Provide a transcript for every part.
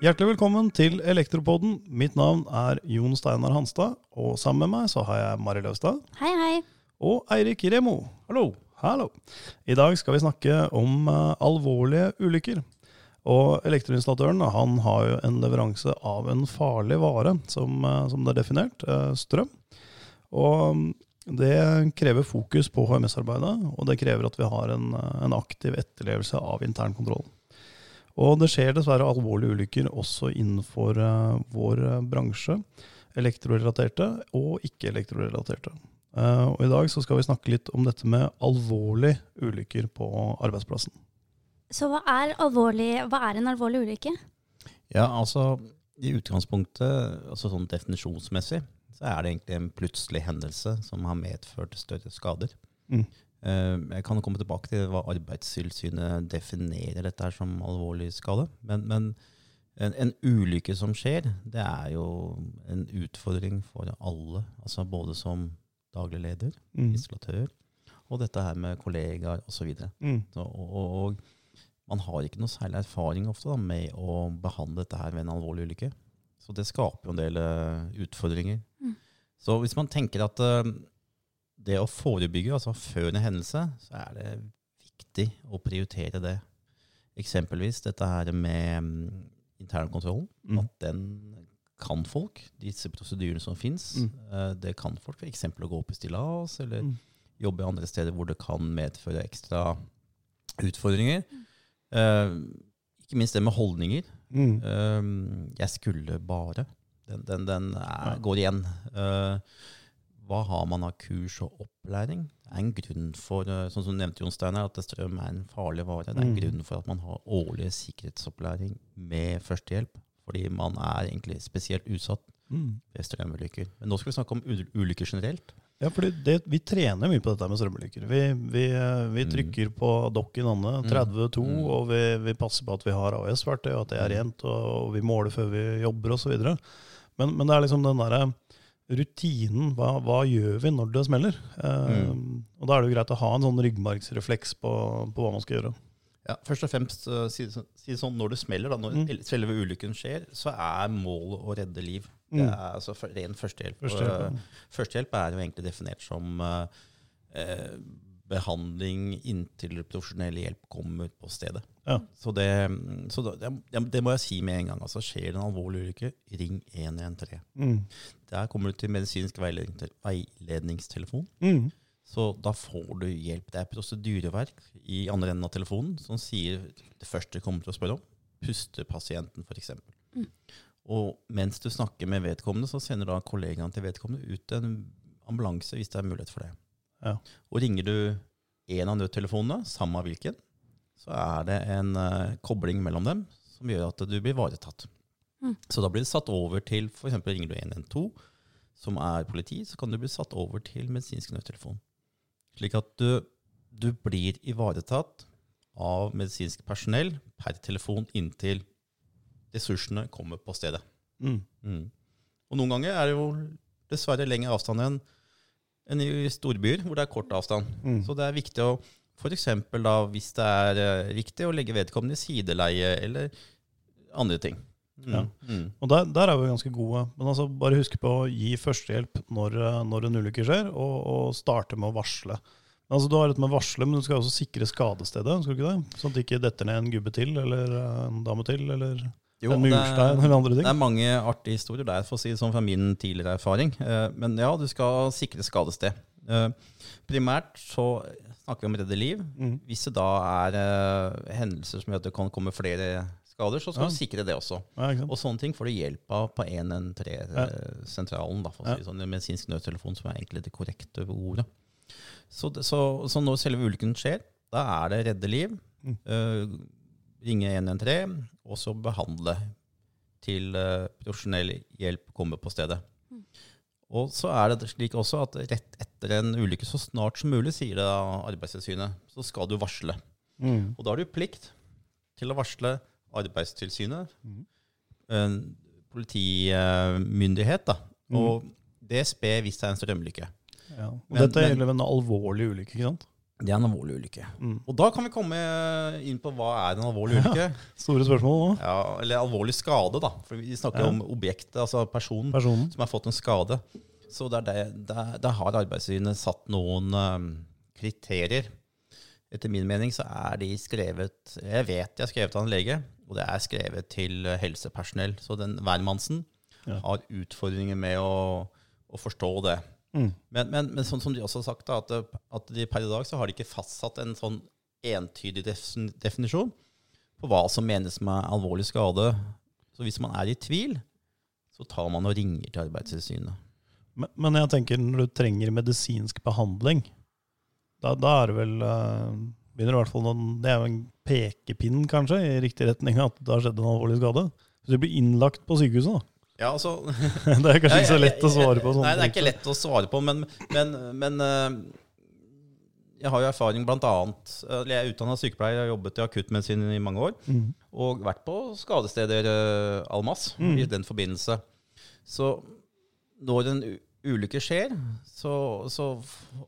Hjertelig velkommen til Elektropodden. Mitt navn er Jon Steinar Hanstad, og sammen med meg så har jeg Mari Løvstad Hei, hei. og Eirik Remo. Hallo. Hallo. I dag skal vi snakke om uh, alvorlige ulykker. Og elektroinstallatøren han har jo en leveranse av en farlig vare, som, uh, som det er definert, uh, strøm. Og mm, det krever fokus på HMS-arbeidet, og det krever at vi har en, en aktiv etterlevelse av internkontroll. Og det skjer dessverre alvorlige ulykker også innenfor eh, vår bransje. Elektrorelaterte og ikke-elektrorelaterte. Eh, og I dag så skal vi snakke litt om dette med alvorlige ulykker på arbeidsplassen. Så hva er, alvorlig, hva er en alvorlig ulykke? Ja, altså i utgangspunktet, altså sånn definisjonsmessig, så er det egentlig en plutselig hendelse som har medført større skader. Mm. Eh, Jeg kan komme tilbake til hva Arbeidstilsynet definerer dette her som alvorlig skade. Men, men en, en ulykke som skjer, det er jo en utfordring for alle. Altså både som daglig leder, Mm. installatør, og dette her med kollegaer osv. Mm. Så, og, og, og man har ikke noe særlig erfaring ofte da, med å behandle dette her ved en alvorlig ulykke. Så det skaper jo en del eh, utfordringer. Så hvis man tenker at eh, det å forebygge, altså før en hendelse, så er det viktig å prioritere det. Eksempelvis dette her med mm, internkontrollen. Mm. At den kan folk, disse prosedyrene som fins. Mm. eh, det kan folk. For eksempel å gå opp i stillas, eller Mm. jobbe andre steder hvor det kan medføre ekstra utfordringer. Uh, ikke minst det med holdninger. Mm. Eh, jeg skulle bare. Den, den, den er, Ja. går igjen. Uh, hva har man av kurs og opplæring? Det er en grunn for, eh, sånn som du nevnte, Jon Steiner, at strøm er en farlig vare. Det er en Mm. grunn for at man har årlig sikkerhetsopplæring med førstehjelp. Fordi man er egentlig spesielt utsatt Mm. ved strømulykker. Men nå skal vi snakke om ulykker generelt. Ja, fordi det, vi trener mye på dette med strømulykker. Vi, vi, eh, vi Mm. trykker på dokken Anne, 32, Mm. og vi, vi passer på at vi har AS-verktøy, og at det er rent, og, og vi måler før vi jobber osv. Men, men det er liksom den derre rutinen. Hva, hva gjør vi når det smeller? Eh, Mm. Og da er det jo greit å ha en sånn ryggmargsrefleks på, på hva man skal gjøre. Ja, først og fremst uh, si, det si sånn, når det smeller, da, når Mm. selve ulykken skjer, så er målet å redde liv. Det Mm. er altså ren førstehjelp. Førstehjelp, ja. uh, førstehjelp er jo egentlig definert som uh, eh, behandling inntil profesjonell hjelp kommer på stedet. Ja. Så, det, så det, det, må jeg si med en gang. Altså, skjer det en alvorlig ulykke, ring 113. Mm. Der kommer du til medisinsk veiledning, veiledningstelefon. Mm. Så da får du hjelp. Det er prosedyreverk i andre enden av telefonen som sier det første du kommer til å spørre om. pustepasienten f.eks. Mm. Og mens du snakker med vedkommende, så sender da kollegaen til vedkommende ut en ambulanse hvis det er mulighet for det. Ja. Og ringer du en av nødtelefonene, samme hvilken, så er det en uh, kobling mellom dem som gjør at du blir ivaretatt. Mm. Så da blir det satt over til f.eks. ringer du 112, som er politi, så kan du bli satt over til medisinsk nødtelefon. Slik at du, du blir ivaretatt av medisinsk personell per telefon inntil ressursene kommer på stedet. Mm. Mm. Og noen ganger er det jo dessverre lengre avstand enn enn i storbyer, hvor det er kort avstand. Mm. Så det er viktig å f.eks. da, hvis det er eh, riktig, å legge vedkommende i sideleie eller andre ting. Mm. Ja. Mm. Og der, der er vi ganske gode. Men altså bare husk på å gi førstehjelp når, eh, når en ulykke skjer, og, og starte med å varsle. Altså Du har dette med varsle, men du skal også sikre skadestedet. skal du ikke det? Sånn at det ikke detter ned en gubbe til, eller eh, en dame til, eller Jo, det murstein, eller andre ting. Det er mange artige historier der, for å si det sånn fra min tidligere erfaring. Eh, Men ja, du skal sikre skadested. Eh, Primært så snakker vi om redde liv. Mm. Hvis det da er eh, hendelser som gjør at det kan komme flere skader, så skal Ja. du sikre det også. Ja. Og sånne ting får du hjelp av på 113-sentralen, da, for å Ja. si sånn, en medisinsk nødtelefon, som er egentlig det korrekte ordet. Så, så, så når selve ulykken skjer, da er det redde liv, Mm. eh, ringe 113, og så behandle til uh, profesjonell hjelp kommer på stedet. Mm. Og så er det slik også at rett etter en ulykke, så snart som mulig, sier det da Arbeidstilsynet, så skal du varsle. Mm. Og da har du plikt til å varsle Arbeidstilsynet, mm. politimyndighet, da, Mhm. og DSB hvis det er en strømulykke. Ja. Og Men- dette gjelder en alvorlig ulykke, ikke sant? Det er en alvorlig ulykke. Mm. Og da kan vi komme inn på hva er en alvorlig ulykke. Store spørsmål nå. Ja, eller alvorlig skade, da. For vi snakker Ja. om objektet, altså personen Personen. som har fått en skade. Så der, der, der, har Arbeidstilsynet satt noen um, kriterier. Etter min mening så er de skrevet Jeg vet de er skrevet av en lege, og det er skrevet til helsepersonell. Så den hvermannsen Ja. har utfordringer med å, å forstå det. Mm. Men, men, men sånn som de også har sagt, da, at, at de per i dag så har de ikke fastsatt en sånn entydig definisjon på hva som menes med alvorlig skade. Så hvis man er i tvil, så tar man og ringer til Arbeidstilsynet. Men, men jeg tenker når du trenger medisinsk behandling, da, da er det vel eh, begynner i hvert fall noen, Det er jo en pekepinn, kanskje, i riktig retning at det har skjedd en alvorlig skade. Hvis du blir innlagt på sykehuset, da. Ja, altså Det er kanskje ikke så lett å svare på. Sånne Nei, det er ikke lett å svare på, men, men, men eh, jeg har jo erfaring annet Jeg er utdanna sykepleier, jeg har jobbet i akuttmedisin i mange år. Mm. Og vært på skadesteder uh, al masse Mm. i den forbindelse. Så når en ulykke skjer, så, så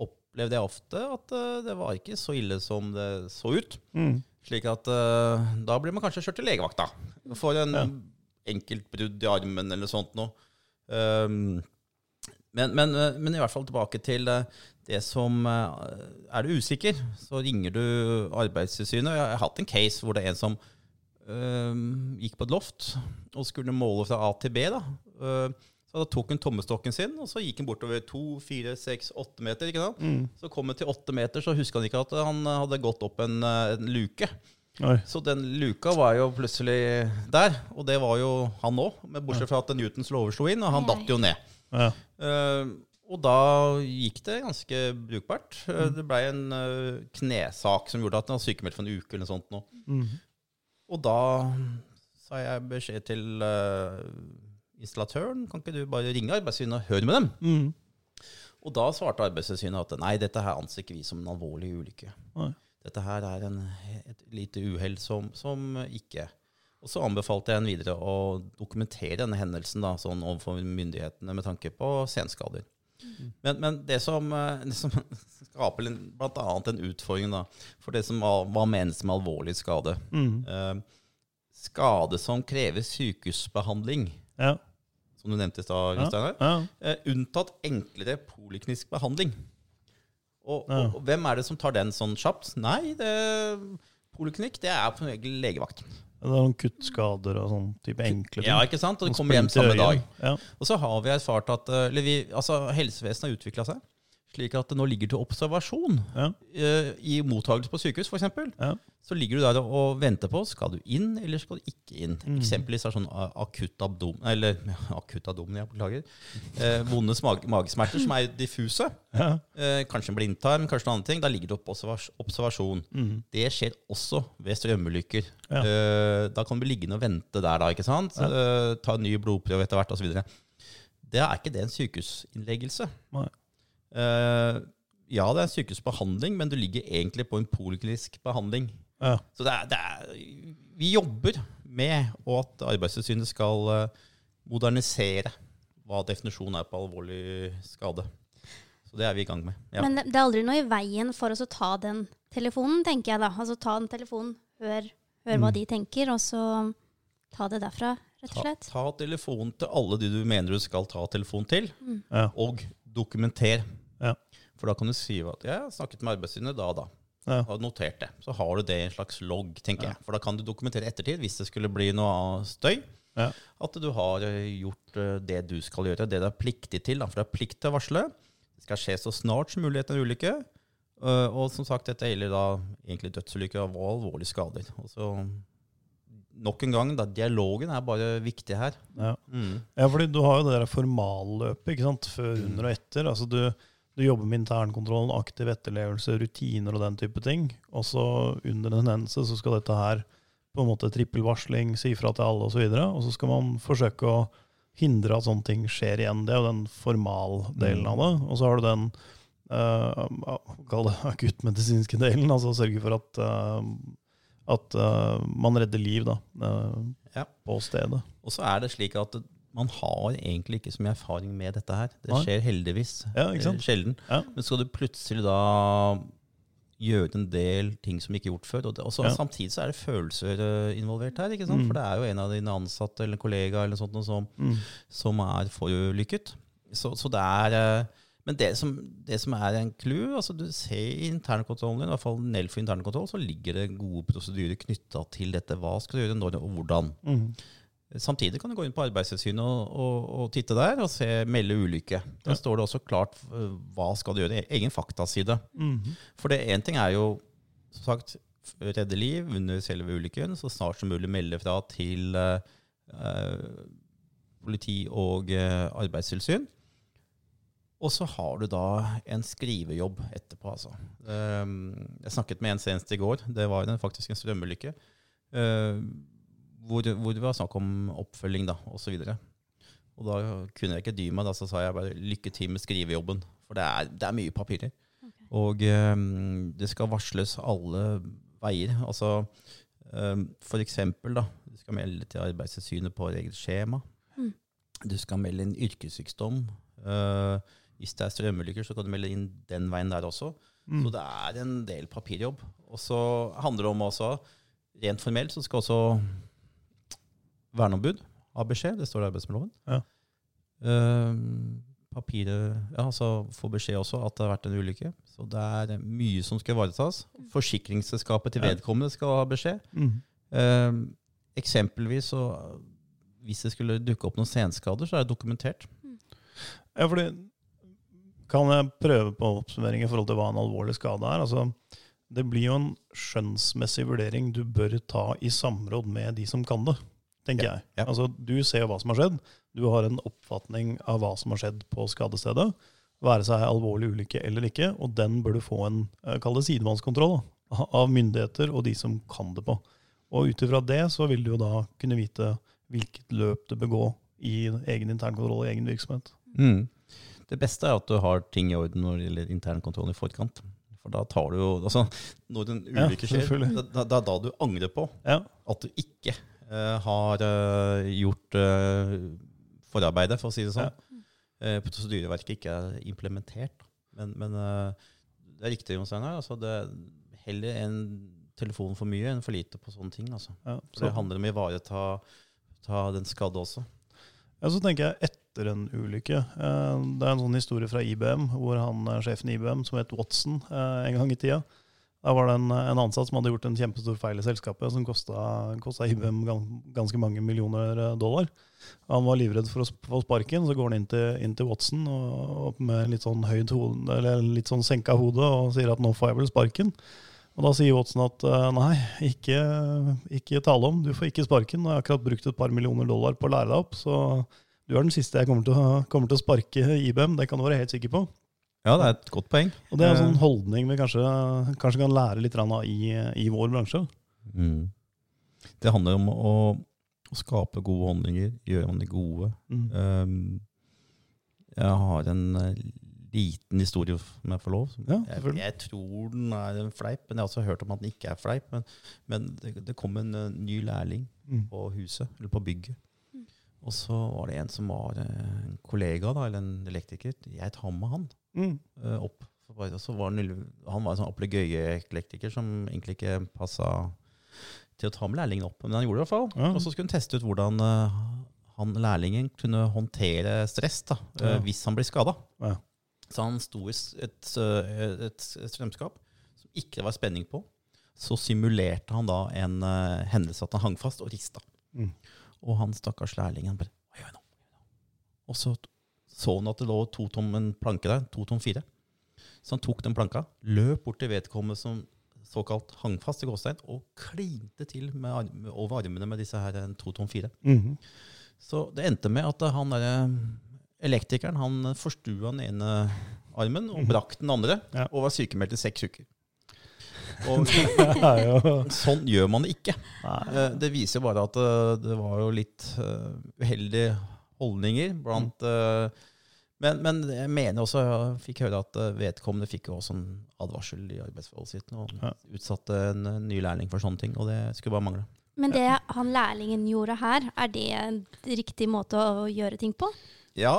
opplevde jeg ofte at uh, det var ikke så ille som det så ut. Mm. Slik at uh, da blir man kanskje kjørt til legevakta for en Ja. Enkelt brudd i armen eller sånt noe. Um, men, men, eh, men i hvert fall tilbake til eh, det som eh, Er du usikker, så ringer du Arbeidstilsynet. Jeg har hatt en case hvor det er en som eh, gikk på et loft og skulle måle fra A til B. da. Eh, så da tok han tommestokken sin, og så gikk han bortover to, fire, seks, åtte meter. ikke sant? Mm. Så kom han til åtte meter, så huska han ikke at han hadde gått opp en, en luke. Oi. Så den luka var jo plutselig der, og det var jo han òg. Bortsett fra at Newtons lover slo inn, og han datt jo ned. Ja. Uh, og da gikk det ganske brukbart. Mm. det blei en uh, knesak som gjorde at han var sykemeldt for en uke eller noe sånt. Nå. Mm. Og da sa jeg beskjed til uh, installatøren kan ikke du bare ringe Arbeidstilsynet og høre med dem. Mm. Og da svarte Arbeidstilsynet at nei, dette her anser ikke vi som en alvorlig ulykke. Nei. Dette her er en, et lite uhell som, som ikke Og så anbefalte jeg en videre å dokumentere denne hendelsen da, sånn overfor myndighetene med tanke på senskader. Men, men det, som, eh, det som skaper bl.a. en utfordring da, for det som var, menes med alvorlig skade Mm. eh, Skade som krever sykehusbehandling, Ja. som du nevnte i stad, Ja. Ja. Eh, unntatt enklere poliklinisk behandling. Og, Ja. og, og hvem er det som tar den sånn kjapt? Nei, det, poliklinikk det er på regel legevakt. Det er noen kuttskader og sånn type enkle ting. Ja, ikke sant? Og det kommer hjem samme dag. Ja. Og så har vi erfart at eh, vi, altså, helsevesenet har utvikla seg. Slik at det nå ligger til observasjon Ja. eh, i mottakelse på sykehus, f.eks. Ja. Så ligger du der og, venter på skal du inn eller skal du ikke inn. Mm. Eksempelvis er sånn akutt abdom, eller ja, akutt abdomen, jeg beklager. Eh, vonde mag magesmerter som er diffuse. Ja. Eh, kanskje en blindtarm, kanskje noen andre ting. Da ligger det på observas observasjon. Mm. Det skjer også ved strømulykker. Eh, da kan du bli liggende og vente der, da, ikke sant? Eh, ta en ny blodprøve etter hvert, osv. Det er ikke det en sykehusinnleggelse. Nei. Eh, ja, det er en sykehusbehandling, men du ligger egentlig på en poliklinisk behandling. Ja. Så det er, det er, vi jobber med og at Arbeidstilsynet skal eh, modernisere hva definisjonen er på alvorlig skade. Så det er vi i gang med. Ja. Men det det er aldri noe i veien for oss å ta den telefonen, tenker jeg da. Altså ta den telefonen, hør, hør hva Mm. de tenker, og så ta det derfra, rett og slett. ta telefonen til alle de du mener du skal ta telefon til, Ja. og dokumenter. Ja. For da kan du si at jeg har snakket med Arbeidstilsynet da og da. Ja. Og notert det. Så har du det i en slags logg, tenker jeg. For da kan du dokumentere ettertid hvis det skulle bli noe støy. Ja. At du har eh, gjort eh, det du skal gjøre, det du er pliktig til. Da. For det er plikt til å varsle. Det skal skje så snart som mulig etter en ulykke. Eh, Og som sagt, dette gjelder da egentlig dødsulykker og alvorlige skader. Og så nok en gang, da, dialogen er bare viktig her. Ja. Mm. ja, fordi du har jo det der formalløpet, ikke sant? Før, under og etter. Altså du, du jobber med internkontrollen, aktiv etterlevelse, rutiner og den type ting. Og så under en hendelse så skal dette her på en måte trippelvarsling, si ifra til alle osv. Og, så og så skal man forsøke å hindre at sånne ting skjer igjen. Det er jo den formaldelen av det. Og så har du den uh, kall det akuttmedisinske delen, altså sørge for at, uh, at uh, man redder liv da, uh, Ja. på stedet. Og så er det slik at man har egentlig ikke så mye erfaring med dette her. Det skjer heldigvis Ja, ikke sant? eh, sjelden. Ja. Men skal du plutselig da gjøre en del ting som ikke er gjort før. Og, det, og så, Ja. Samtidig så er det følelser eh, involvert her. ikke sant? Mm. For det er jo en av dine ansatte eller kollegaer kollega eller sånt, som, Mm. som er forulykket. Så, så det er eh, Men det som, det som er en clou altså Du ser i internkontrollen din, i hvert fall Nell for internkontroll, så ligger det gode prosedyrer knytta til dette. Hva skal du gjøre, når og hvordan. Mm. Samtidig kan du gå inn på Arbeidstilsynet og, og, og titte der og se melde ulykke. Der Ja. står det også klart eh, hva skal du gjøre. Egen faktaside. Mm. For det én ting er jo som sagt redde liv under selve ulykken. Så snart som mulig melde fra til eh, eh, politi og eh, arbeidstilsyn. Og så har du da en skrivejobb etterpå, altså. Um, jeg snakket med en senest i går. Det var en, faktisk en strømulykke. eh, hvor, hvor det var snakk om oppfølging, da, osv. Og, og da kunne jeg ikke dy meg. Da så sa jeg bare lykke til med skrivejobben. For det er, det er mye papirer. Og um, det skal varsles alle veier. Altså um, for eksempel, da. Du skal melde til Arbeidstilsynet på eget skjema. Mm. Du skal melde inn yrkessykdom. Uh, hvis det er strømulykker, så kan du melde inn den veien der også. Mm. Så det er en del papirjobb. Og så handler det om også, rent formelt, så skal også verneombud beskjed. Det står i arbeidsmiljøloven. Ja. Eh, papiret Ja, altså Får beskjed også at det har vært en ulykke. Så det er mye som skal ivaretas. Forsikringsselskapet til vedkommende skal ha beskjed. Mm. Eh, eksempelvis så hvis det skulle dukke opp noen senskader, så er det dokumentert. Ja, fordi Kan jeg prøve på oppsummering i forhold til hva en alvorlig skade er? Altså, det blir jo en skjønnsmessig vurdering du bør ta i samråd med de som kan det, tenker jeg. ja. Altså, du ser jo hva som har skjedd. Du har en oppfatning av hva som har skjedd på skadestedet. Være seg alvorlig ulykke eller ikke. Og den bør du få en eh, kall det sidemannskontroll av myndigheter og de som kan det på. Og ut ifra det så vil du jo da kunne vite hvilket løp du bør gå i egen internkontroll i egen virksomhet. Mm. Det beste er at du har ting i orden når det gjelder internkontrollen i forkant. For da tar du jo altså, Når en Ja, ulykke skjer, Det er da, da du angrer på Ja. at du ikke har eh, gjort eh, forarbeidet, for å si det sånn. Uh, prosedyreverket ikke er implementert. Men, men eh, det er riktig, Jon Steinar. Altså det er heller en telefon for mye enn for lite på sånne ting. Altså. Ja, For det handler om å ivareta ta den skadde også. Ja, så tenker jeg etter en ulykke. eh, Det er en sånn historie fra IBM, hvor han, eh, sjefen i IBM, som het Watson eh, en gang i tida Der var det en, en ansatt som hadde gjort en kjempestor feil i selskapet, som kosta IBM ganske mange millioner eh, dollar. Han var livredd for å få sparken, så går han inn til, inn til Watson og, og med litt sånn høyt hode, eller litt sånn senka hode og sier at nå får jeg vel sparken. Og da sier Watson at eh, nei, ikke, ikke tale om, du får ikke sparken. Og jeg har akkurat brukt et par millioner dollar på å lære deg opp, så du er den siste jeg kommer til kommer til å sparke IBM, det kan du være helt sikker på. Ja, det er et godt poeng. Og det er en Eh, sånn holdning vi kanskje, kanskje kan lære litt av i, i vår bransje. Mm. Det handler om å, å skape gode holdninger, gjøre man de gode. Mm. Um, jeg har en eh, liten historie, om jeg får lov. Ja, Jeg, jeg tror den er en fleip, men jeg har også hørt om at den ikke er fleip. Men, men det, det kom en eh, ny lærling Mm. på huset, eller på bygget. Og så var det en som var eh, en kollega, da, eller en elektriker. Jeg tar med han Mm. eh, opp. Så bare, var han, han var en sånn opplegøye-elektriker som egentlig ikke passa til å ta med lærlingen opp. Men han gjorde det i hvert fall. Ja. Og så skulle han teste ut hvordan eh, han lærlingen kunne håndtere stress da, Ja. hvis han blir skada. Ja. Så han sto i et, et strømskap som ikke var spenning på. Så simulerte han da en uh, hendelse at han hang fast og rista. Mm. Og han stakkars lærlingen bare Hva gjør jeg nå? Og så så han at det lå to tom en planke der, to tom fire. Så han tok den planka, løp bort til vedkommende som såkalt hang fast i gåstein, og klinte til med arm, over armene med disse her to tom fire. Mhm. Så det endte med at han derre elektrikeren han forstua den ene armen og Mhm. brakk den andre, Ja. og var sykemeldt i seks uker. Og sånn gjør man det ikke. Nei. Eh, Det viser bare at eh, det var jo litt eh, uheldige holdninger blant eh, men, men jeg mener også, jeg fikk høre at vedkommende fikk jo også en advarsel i arbeidsforholdet sitt. Og Ja. utsatte en ny lærling for sånne ting, og det skulle bare mangle. Men det han lærlingen gjorde her, er det en riktig måte å gjøre ting på? Ja,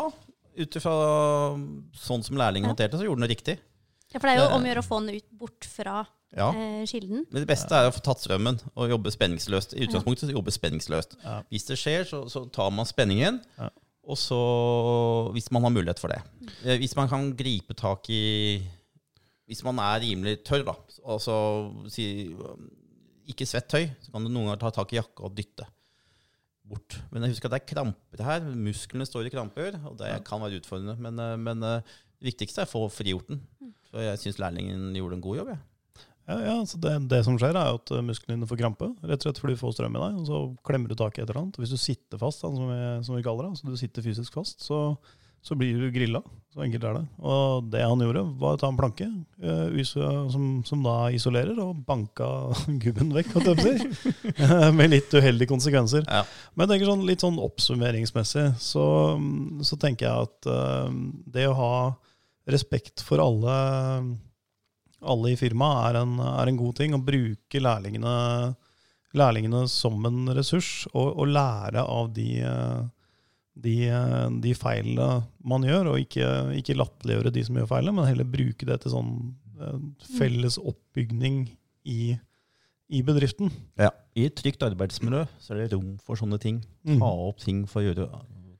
ut ifra sånn som lærlingen Ja. håndterte, så gjorde den det riktig. Ja, For det er jo om å gjøre å få den ut bort fra Ja. eh, kilden. Men det beste er å få tatt strømmen og jobbe spenningsløst. I utgangspunktet så jobbe spenningsløst. Ja. Hvis det skjer, så, så tar man spenningen. Ja. Og så, hvis man har mulighet for det. Eh, Hvis man kan gripe tak i Hvis man er rimelig tørr, da, altså si Ikke svett tøy, så kan du noen ganger ta tak i jakka og dytte bort. Men jeg husker at det er kramper her. Musklene står i kramper, og det kan være utfordrende. Men, eh, men det viktigste er å få frigjort den. Så jeg syns lærlingen gjorde en god jobb. Jeg. Ja, ja, så det, det som skjer, er at eh, musklene dine får krampe. Rett og slett fordi du får strøm i deg, og så klemmer du tak i et eller annet. Hvis du sitter fast, som, vi, som vi kaller det, altså du sitter fysisk fast, så, så blir du grilla. Så enkelt er det. Og det han gjorde, var å ta en planke uh, som, som da isolerer, og banka gubben vekk, holdt jeg på å. Med litt uheldige konsekvenser. Ja. Men jeg tenker sånn, litt sånn oppsummeringsmessig, så, så tenker jeg at uh, det å ha respekt for alle alle i firmaet er, en- er en god ting. Å bruke lærlingene, lærlingene som en ressurs, og, og lære av de, de, de feilene man gjør, og ikke, ikke latterliggjøre de som gjør feilene, men heller bruke det til sånn eh, felles oppbygning i, i bedriften. I et trygt arbeidsmiljø så er det rom for sånne ting. Mm. Ta opp ting for å gjøre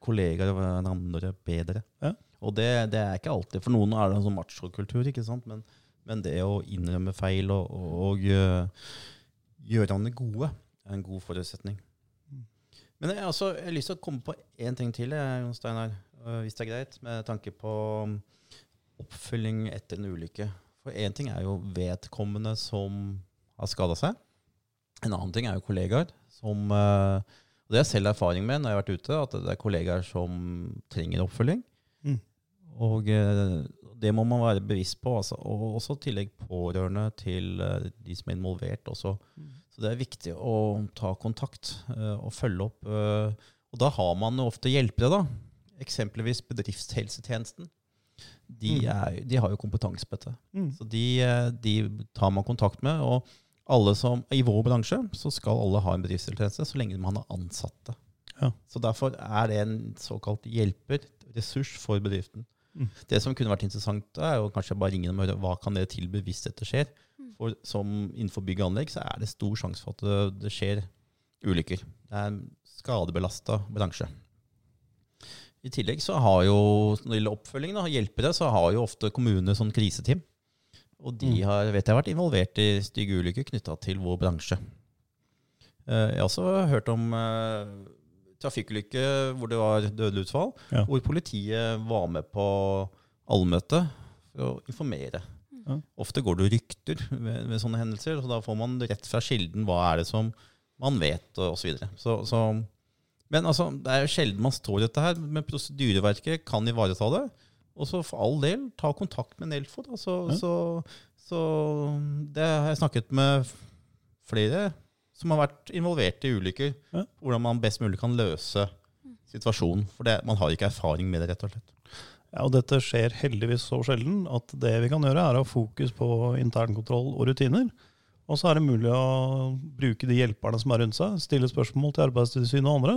kollegaer og hverandre bedre. Ja. Og det, det er ikke alltid. For noen er det en sånn machokultur, ikke sant. Men, men det å innrømme feil og, og, og øh, gjøre det gode er en god forutsetning. Mm. Men jeg, altså, jeg har lyst til å komme på én ting til, Jon Steinar, øh, hvis det er greit, med tanke på um, oppfølging etter en ulykke. For én ting er jo vedkommende som har skada seg. En annen ting er jo kollegaer som øh, og Det har jeg selv erfaring med når jeg har vært ute, at det er kollegaer som trenger oppfølging. Og eh, det må man være bevisst på. Altså. Og også tillegg pårørende til eh, de som er involvert. Også. Mm. Så det er viktig å ta kontakt eh, og følge opp. og da har man jo ofte hjelpere, da. Eksempelvis bedriftshelsetjenesten. De, Mm. er, de har jo kompetanse på dette. Mm. Så de, de tar man kontakt med. Og alle som, i vår bransje så skal alle ha en bedriftshelsetjeneste så lenge man har ansatte. Ja. Så derfor er det en såkalt hjelper, ressurs for bedriften. Mm. Det som kunne vært interessant, er jo kanskje bare ringe dem og høre hva kan dere tilby hvis dette skjer. Mm. For som innenfor bygg og anlegg så er det stor sjanse for at det, det skjer ulykker. Det er en skadebelasta bransje. I tillegg så har jo, når det gjelder oppfølging, da, hjelpere, så har jo ofte kommunene sånn kriseteam. Og de Mm. har, vet jeg, vært involvert i stygge ulykker knytta til vår bransje. Eh, Jeg har også hørt om eh, trafikkulykke hvor det var dødelig utfall, Ja. hvor politiet var med på allmøte for å informere. Ja. Ofte går det rykter ved, ved sånne hendelser, så da får man rett fra kilden hva er det som man vet, og osv. Så, videre. så, så Men altså, det er jo sjelden man står i dette her, men prosedyreverket kan ivareta det. Og så for all del, ta kontakt med Nelfo. Da. Så, Ja. så, så det har jeg snakket med flere som har vært involvert i ulykker. Ja. Hvordan man best mulig kan løse situasjonen. For det, man har ikke erfaring med det, rett og slett. Ja, og dette skjer heldigvis så sjelden at det vi kan gjøre, er å ha fokus på internkontroll og rutiner. Og så er det mulig å bruke de hjelperne som er rundt seg, stille spørsmål til Arbeidstilsynet og andre.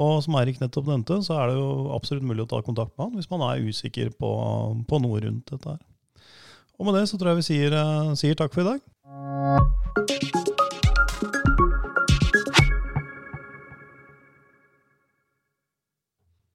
Og som Eirik nettopp nevnte, så er det jo absolutt mulig å ta kontakt med han hvis man er usikker på, på noe rundt dette her. Og med det så tror jeg vi sier, eh, sier takk for i dag.